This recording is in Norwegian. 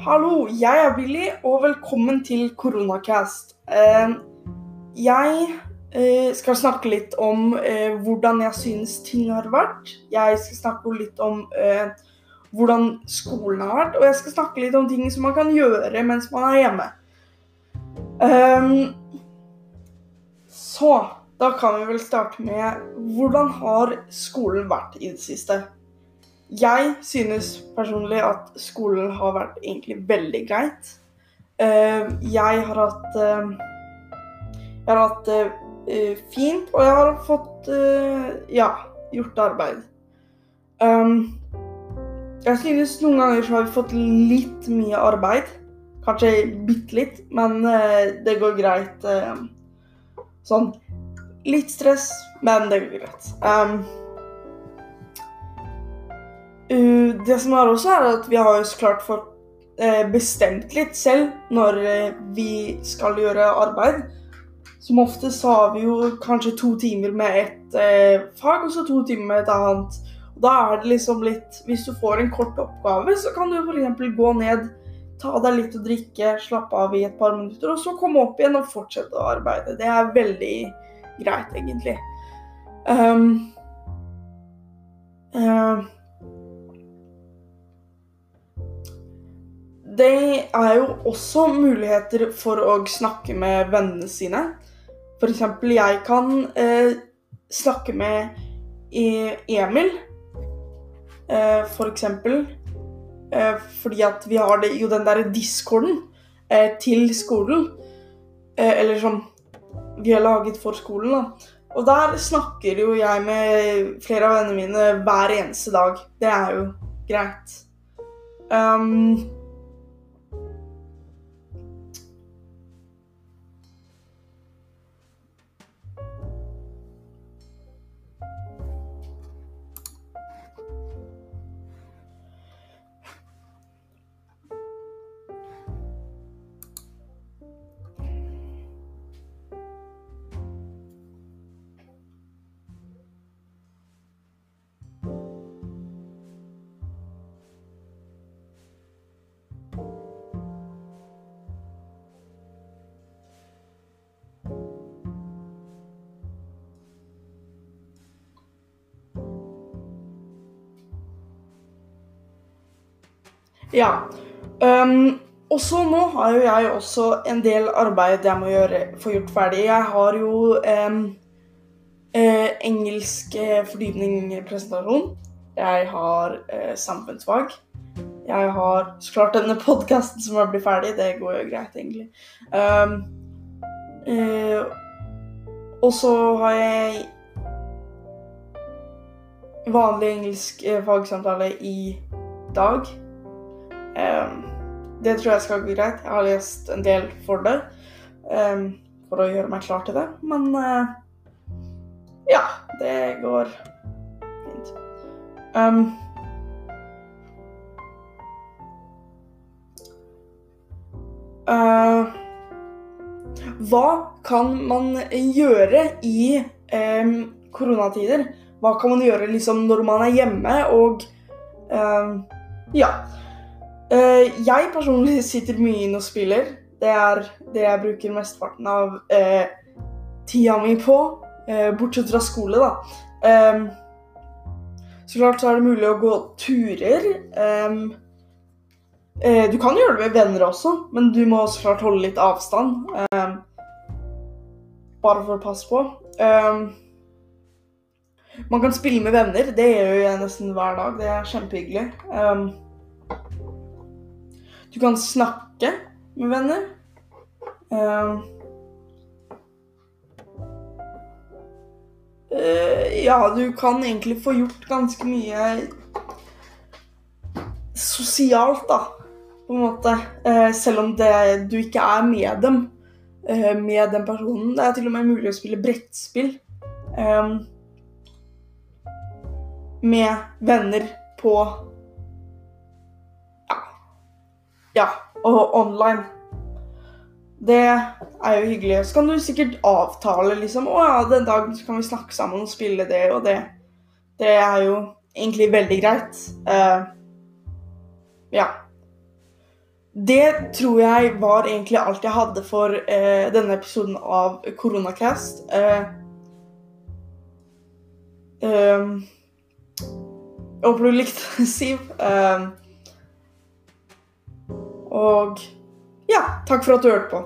Hallo, jeg er Billy, og velkommen til Koronacast. Eh, jeg eh, skal snakke litt om eh, hvordan jeg synes ting har vært. Jeg skal snakke litt om hvordan skolen har vært, og jeg skal snakke litt om ting som man kan gjøre mens man er hjemme. Så da kan vi vel starte med hvordan har skolen vært i det siste? Jeg synes personlig at skolen har vært egentlig veldig greit. Eh, jeg har hatt eh, Jeg har hatt det eh, fint, og jeg har fått ja, gjort arbeid. Um, jeg synes noen ganger så har vi fått litt mye arbeid. Kanskje bitte litt, men det går greit. Sånn litt stress, men det går greit. Uh, det som er også, er at vi har jo så klart fått uh, bestemt litt selv når uh, vi skal gjøre arbeid. Som ofte så har vi jo kanskje to timer med ett fag, og så to timer med et annet. Og da er det liksom litt Hvis du får en kort oppgave, så kan du f.eks. gå ned, ta deg litt å drikke, slappe av i et par minutter, og så komme opp igjen og fortsette å arbeide. Det er veldig greit, egentlig. Um, det er jo også muligheter for å snakke med vennene sine. F.eks. jeg kan eh, snakke med e, Emil, eh, f.eks. For eh, fordi at vi har det, jo den derre discorden eh, til skolen. Eh, eller som vi har laget for skolen, da. Og der snakker jo jeg med flere av vennene mine hver eneste dag. Det er jo greit. Um, Ja. Um, og så nå har jo jeg også en del arbeid jeg må gjøre, få gjort ferdig. Jeg har jo um, uh, engelsk fordypning-presentasjon. Jeg har uh, samfunnsfag. Jeg har så klart denne podkasten som har blitt ferdig. Det går jo greit, egentlig. Um, uh, og så har jeg vanlig engelsk fagsamtale i dag. Um, det tror jeg skal gå greit. Jeg har lest en del for det. Um, for å gjøre meg klar til det. Men uh, ja, det går fint. Um, uh, hva kan man gjøre i um, koronatider? Hva kan man gjøre liksom når man er hjemme og um, Ja. Uh, jeg personlig sitter mye inn og spiller. Det er det jeg bruker mesteparten av uh, tida mi på. Uh, bortsett fra skole, da. Så klart så er det mulig å gå turer. Du kan gjøre det med venner også, men du må så klart holde litt avstand. Bare for å passe på. man kan spille med venner. Det gjør jeg nesten hver dag. Det er kjempehyggelig. Du kan snakke med venner. Uh, uh, ja, du kan egentlig få gjort ganske mye sosialt, da. På en måte. Uh, selv om det, du ikke er med dem. med den personen. Det er til og med mulig å spille brettspill. Um, med venner på Ja, og online. Det er jo hyggelig. Så kan du sikkert avtale liksom Å ja, den dagen kan vi snakke sammen og spille det og det. Det er jo egentlig veldig greit. Uh, ja. det tror jeg var egentlig alt jeg hadde for uh, denne episoden av Koronacast. Uh, jeg håper du likte det, Siv. Og ja, takk for at du hørte på.